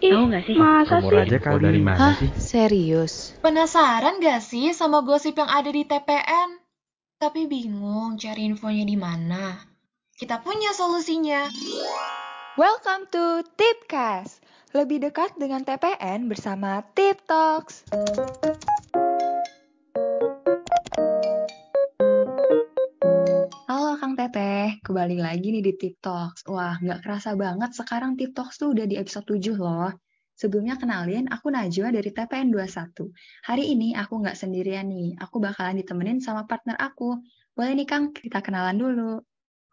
Ih, Tahu nggak sih? masa Rumor sih? aja kali. dari mana Hah? sih? Serius? Penasaran gak sih sama gosip yang ada di TPN? Tapi bingung cari infonya di mana? Kita punya solusinya. Welcome to Tipcast. Lebih dekat dengan TPN bersama Tip Talks. Kembali lagi nih di Tip Talks. Wah, nggak kerasa banget sekarang Tip Talks tuh udah di episode 7 loh. Sebelumnya kenalin, aku Najwa dari TPN 21. Hari ini aku nggak sendirian nih, aku bakalan ditemenin sama partner aku. Boleh nih Kang, kita kenalan dulu.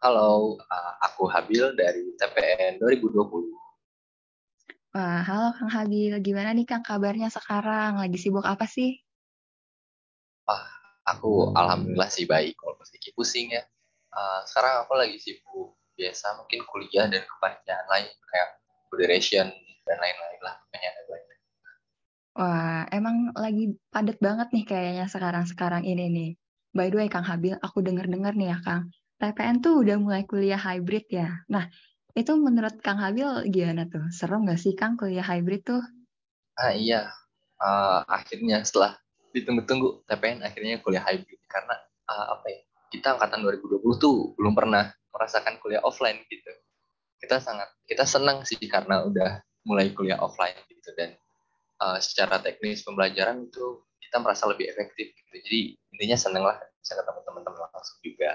Halo, uh, aku Habil dari TPN 2020. Wah, halo Kang Habil, gimana nih Kang kabarnya sekarang? Lagi sibuk apa sih? Aku alhamdulillah sih baik, kalau sedikit pusing ya. Uh, sekarang aku lagi sibuk biasa mungkin kuliah dan kepanitiaan lain kayak moderation dan lain-lain lah. Ada banyak. Wah, emang lagi padat banget nih kayaknya sekarang-sekarang ini nih. By the way, Kang Habil, aku denger-dengar nih ya, Kang. TPN tuh udah mulai kuliah hybrid ya. Nah, itu menurut Kang Habil gimana tuh? Serem nggak sih, Kang, kuliah hybrid tuh? Ah iya, uh, akhirnya setelah ditunggu-tunggu TPN akhirnya kuliah hybrid karena uh, apa ya? Kita angkatan 2020 tuh belum pernah merasakan kuliah offline gitu. Kita sangat kita senang sih karena udah mulai kuliah offline gitu dan uh, secara teknis pembelajaran itu kita merasa lebih efektif gitu. Jadi intinya seneng lah bisa ketemu teman-teman langsung juga.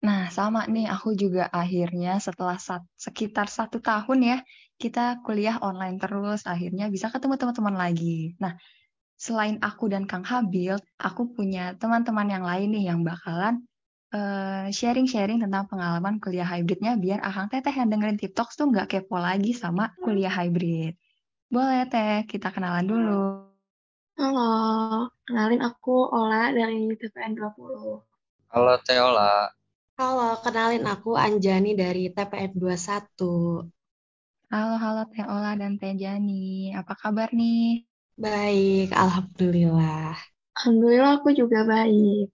Nah, sama nih, aku juga akhirnya setelah sat- sekitar satu tahun ya, kita kuliah online terus, akhirnya bisa ketemu teman-teman lagi. Nah, selain aku dan Kang Habil, aku punya teman-teman yang lain nih yang bakalan eh, sharing-sharing tentang pengalaman kuliah hybridnya biar Akang Teteh yang dengerin TikTok tuh nggak kepo lagi sama kuliah hybrid. Boleh Teh, kita kenalan dulu. Halo, kenalin aku Ola dari TPN 20. Halo Teola, Halo, kenalin aku Anjani dari TPN 21. Halo, halo Teh Ola dan Teh Jani. Apa kabar nih? Baik, Alhamdulillah. Alhamdulillah aku juga baik.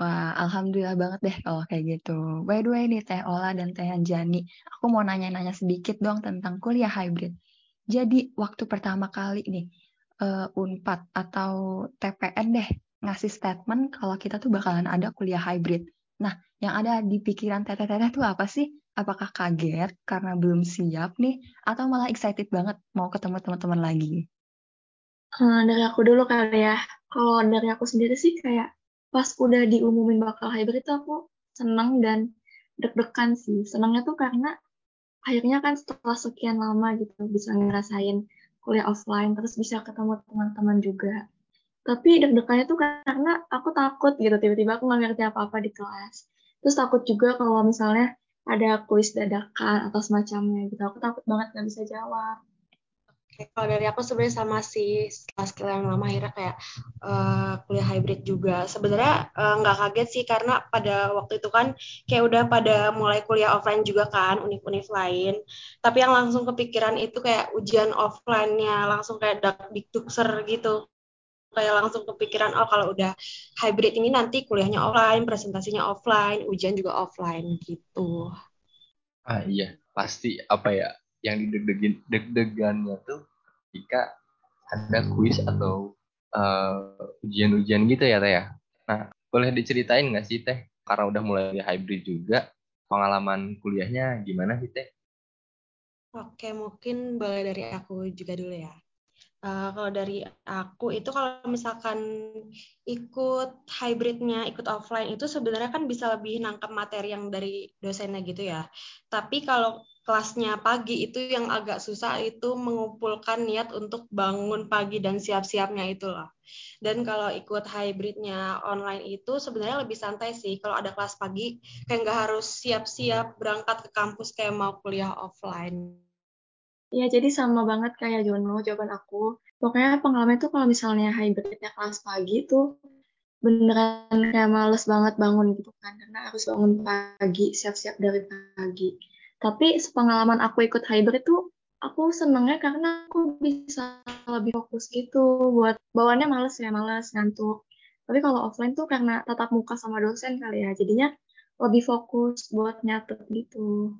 Wah, alhamdulillah banget deh kalau kayak gitu. By the way nih Teh Ola dan Teh Anjani, aku mau nanya-nanya sedikit dong tentang kuliah hybrid. Jadi waktu pertama kali nih eh, Unpad atau TPN deh ngasih statement kalau kita tuh bakalan ada kuliah hybrid. Nah, yang ada di pikiran Teteh-teteh tuh apa sih? Apakah kaget karena belum siap nih atau malah excited banget mau ketemu teman-teman lagi? Eh, dari aku dulu kali ya. Kalau dari aku sendiri sih kayak pas udah diumumin bakal hybrid itu aku seneng dan deg-degan sih. Senangnya tuh karena akhirnya kan setelah sekian lama gitu bisa ngerasain kuliah offline terus bisa ketemu teman-teman juga. Tapi deg-degannya tuh karena aku takut gitu tiba-tiba aku nggak ngerti apa-apa di kelas. Terus takut juga kalau misalnya ada kuis dadakan atau semacamnya gitu. Aku takut banget nggak bisa jawab. Kalau dari aku sebenarnya sama sih setelah skill yang lama akhirnya kayak eh, kuliah hybrid juga. Sebenarnya eh, nggak kaget sih karena pada waktu itu kan kayak udah pada mulai kuliah offline juga kan, univ-univ lain. Tapi yang langsung kepikiran itu kayak ujian offline-nya langsung kayak dakdikdukser gitu. Kayak langsung kepikiran oh kalau udah hybrid ini nanti kuliahnya offline, presentasinya offline, ujian juga offline gitu. ah iya pasti apa ya yang dideg-degin deg-degannya tuh ketika ada kuis atau uh, ujian-ujian gitu ya Teh ya. Nah boleh diceritain nggak sih Teh karena udah mulai hybrid juga pengalaman kuliahnya gimana sih Teh? Oke, mungkin boleh dari aku juga dulu ya. Eh, kalau dari aku itu kalau misalkan ikut hybridnya, ikut offline itu sebenarnya kan bisa lebih nangkep materi yang dari dosennya gitu ya. Tapi kalau kelasnya pagi itu yang agak susah itu mengumpulkan niat untuk bangun pagi dan siap-siapnya itu loh. Dan kalau ikut hybridnya online itu sebenarnya lebih santai sih. Kalau ada kelas pagi kayak nggak harus siap-siap berangkat ke kampus kayak mau kuliah offline. Ya, jadi sama banget kayak Jono, jawaban aku. Pokoknya pengalaman itu kalau misalnya hybridnya kelas pagi tuh beneran kayak males banget bangun gitu kan, karena harus bangun pagi, siap-siap dari pagi. Tapi sepengalaman aku ikut hybrid tuh, aku senengnya karena aku bisa lebih fokus gitu, buat bawaannya males ya, males, ngantuk. Tapi kalau offline tuh karena tatap muka sama dosen kali ya, jadinya lebih fokus buat nyatet gitu.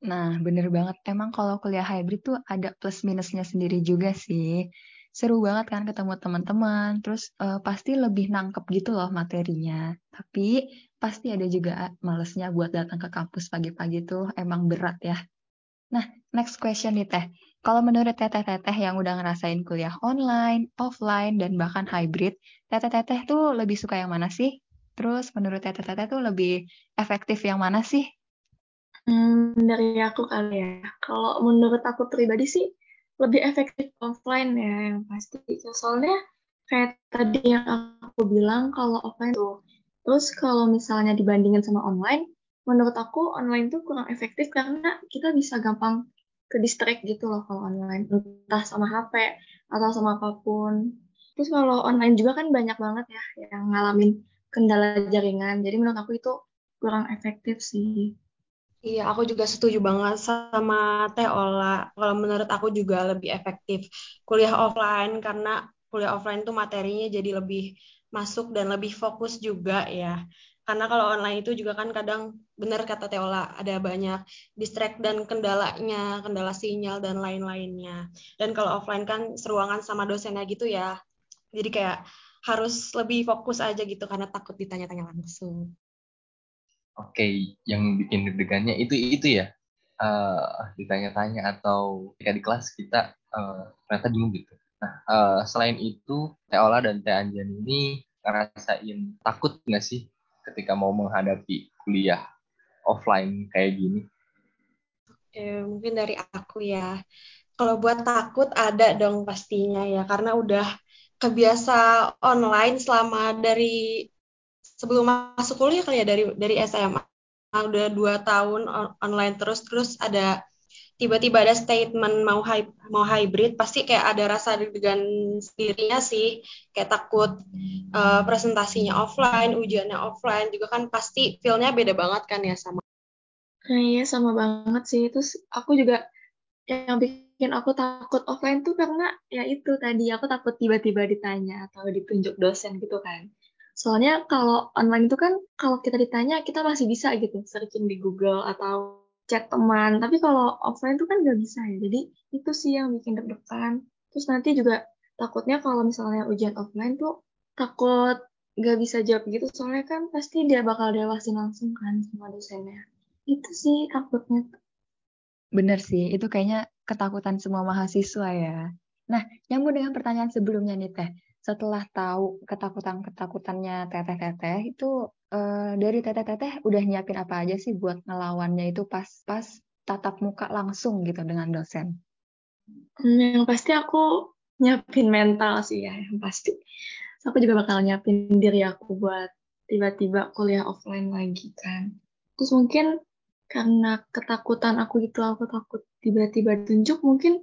Nah, bener banget. Emang kalau kuliah hybrid tuh ada plus minusnya sendiri juga sih. Seru banget kan ketemu teman-teman, terus uh, pasti lebih nangkep gitu loh materinya. Tapi pasti ada juga malesnya buat datang ke kampus pagi-pagi tuh emang berat ya. Nah, next question nih Teh. Kalau menurut teteh-teteh yang udah ngerasain kuliah online, offline, dan bahkan hybrid, teteh-teteh tuh lebih suka yang mana sih? Terus menurut teteh-teteh tuh lebih efektif yang mana sih? Hmm, dari aku kali ya. Kalau menurut aku pribadi sih, lebih efektif offline ya yang pasti. Soalnya kayak tadi yang aku bilang kalau offline tuh. Terus kalau misalnya dibandingin sama online, menurut aku online tuh kurang efektif karena kita bisa gampang ke distract gitu loh kalau online. Entah sama HP atau sama apa pun. Terus kalau online juga kan banyak banget ya yang ngalamin kendala jaringan. Jadi menurut aku itu kurang efektif sih. Iya, aku juga setuju banget sama Teh Ola. Kalau menurut aku juga lebih efektif kuliah offline karena kuliah offline tuh materinya jadi lebih masuk dan lebih fokus juga ya. Karena kalau online itu juga kan kadang benar kata Teola ada banyak distract dan kendalanya, kendala sinyal dan lain-lainnya. Dan kalau offline kan seruangan sama dosennya gitu ya. Jadi kayak harus lebih fokus aja gitu karena takut ditanya-tanya langsung. Oke, yang bikin deg-degannya itu itu ya. Uh, ditanya-tanya atau ketika di kelas kita uh, ternyata bingung gitu. Nah, uh, selain itu, Teh Ola dan Teh Anjan ini ngerasain takut nggak sih ketika mau menghadapi kuliah offline kayak gini? Eh, mungkin dari aku ya. Kalau buat takut ada dong pastinya ya, karena udah kebiasa online selama dari sebelum masuk kuliah kali ya dari dari SMA udah dua tahun online terus terus ada tiba-tiba ada statement mau hy mau hybrid pasti kayak ada rasa deg-degan sendirinya sih. Kayak takut uh, presentasinya offline ujiannya offline juga kan pasti feelnya beda banget kan ya sama nah, iya sama banget sih. Terus aku juga yang bikin aku takut offline tuh karena ya itu tadi aku takut tiba-tiba ditanya atau ditunjuk dosen gitu kan. Soalnya kalau online itu kan kalau kita ditanya kita masih bisa gitu searching di Google atau chat teman. Tapi kalau offline itu kan nggak bisa ya. Jadi itu sih yang bikin deg-degan. Terus nanti juga takutnya kalau misalnya ujian offline tuh takut nggak bisa jawab gitu. Soalnya kan pasti dia bakal dewasin langsung kan sama dosennya. Itu sih takutnya. Bener sih, itu kayaknya ketakutan semua mahasiswa ya. Nah, nyambung dengan pertanyaan sebelumnya nih Teh setelah tahu ketakutan-ketakutannya teteh-teteh itu uh, dari teteh-teteh udah nyiapin apa aja sih buat ngelawannya itu pas-pas tatap muka langsung gitu dengan dosen? Hmm, yang pasti aku nyiapin mental sih ya, yang pasti. Aku juga bakal nyiapin diri aku buat tiba-tiba kuliah offline lagi kan. Terus mungkin karena ketakutan aku itu aku takut tiba-tiba tunjuk mungkin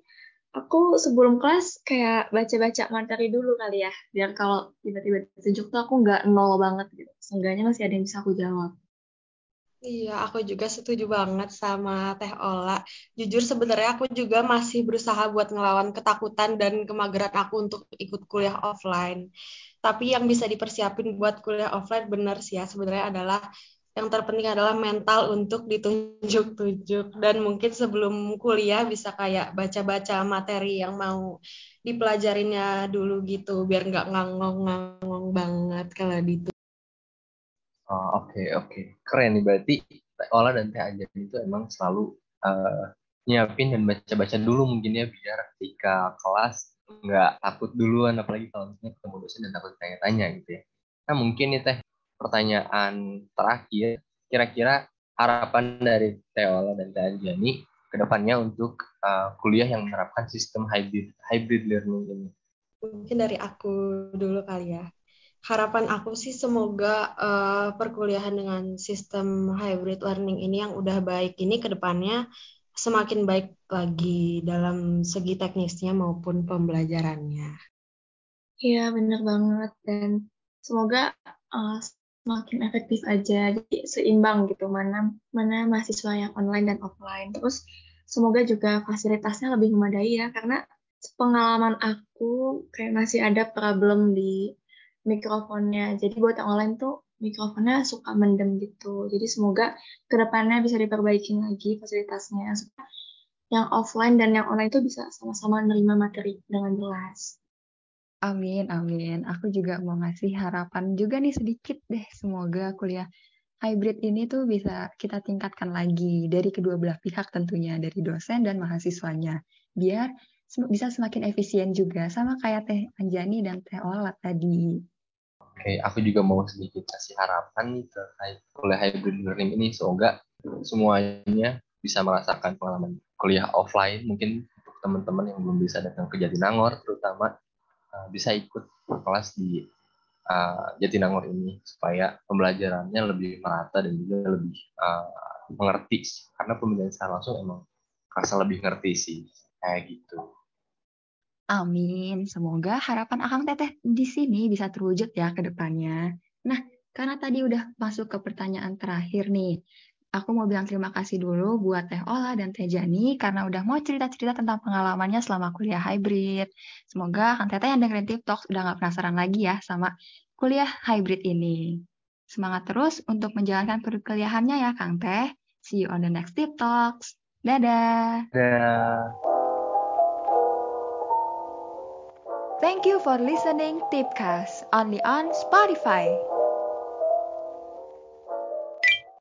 aku sebelum kelas kayak baca-baca materi dulu kali ya biar kalau tiba-tiba ditunjuk tuh aku nggak nol banget gitu seenggaknya masih ada yang bisa aku jawab Iya, aku juga setuju banget sama Teh Ola. Jujur sebenarnya aku juga masih berusaha buat ngelawan ketakutan dan kemageran aku untuk ikut kuliah offline. Tapi yang bisa dipersiapin buat kuliah offline benar sih ya sebenarnya adalah yang terpenting adalah mental untuk ditunjuk-tunjuk dan mungkin sebelum kuliah bisa kayak baca-baca materi yang mau dipelajarinya dulu gitu biar nggak ngangong-ngangong banget kalau gitu. Oh, oke okay, oke okay. keren nih berarti Ola dan Teh Anjan itu emang selalu uh, nyiapin dan baca-baca dulu mungkin ya biar ketika kelas nggak takut duluan apalagi kalau misalnya ketemu dosen dan takut tanya-tanya gitu ya. Nah mungkin nih Teh pertanyaan terakhir, kira-kira harapan dari Teola dan Teh Anjani ke depannya untuk uh, kuliah yang menerapkan sistem hybrid hybrid learning ini? Mungkin dari aku dulu kali ya. Harapan aku sih semoga uh, perkuliahan dengan sistem hybrid learning ini yang udah baik ini ke depannya semakin baik lagi dalam segi teknisnya maupun pembelajarannya. Iya, benar banget. Dan semoga uh, makin efektif aja jadi seimbang gitu mana mana mahasiswa yang online dan offline terus semoga juga fasilitasnya lebih memadai ya karena pengalaman aku kayak masih ada problem di mikrofonnya jadi buat yang online tuh mikrofonnya suka mendem gitu. Jadi semoga ke depannya bisa diperbaiki lagi fasilitasnya yang offline dan yang online itu bisa sama-sama menerima materi dengan jelas. Amin, amin. Aku juga mau ngasih harapan juga nih sedikit deh. Semoga kuliah hybrid ini tuh bisa kita tingkatkan lagi dari kedua belah pihak tentunya, dari dosen dan mahasiswanya. Biar bisa semakin efisien juga, sama kayak Teh Anjani dan Teh Ola tadi. Oke, aku juga mau sedikit kasih harapan terkait kuliah hybrid learning ini. Semoga semuanya bisa merasakan pengalaman kuliah offline. Mungkin teman-teman yang belum bisa datang ke Jatinangor, terutama Eh, bisa ikut kelas di uh, Jatinangor ini supaya pembelajarannya lebih merata dan juga lebih uh, mengerti karena pembelajaran secara langsung emang rasa lebih ngerti sih kayak gitu. Amin. Semoga harapan Akang Teteh di sini bisa terwujud ya ke depannya. Nah, karena tadi udah masuk ke pertanyaan terakhir nih. Aku mau bilang terima kasih dulu buat Teh Ola dan Teh Jani karena udah mau cerita-cerita tentang pengalamannya selama kuliah hybrid. Semoga Kang Teteh yang dengerin Tip Talks udah gak penasaran lagi ya sama kuliah hybrid ini. Semangat terus untuk menjalankan perkuliahannya ya Kang Teh. See you on the next Tip Talks. Dadah. Dadah. Thank you for listening Tipcast only on Spotify.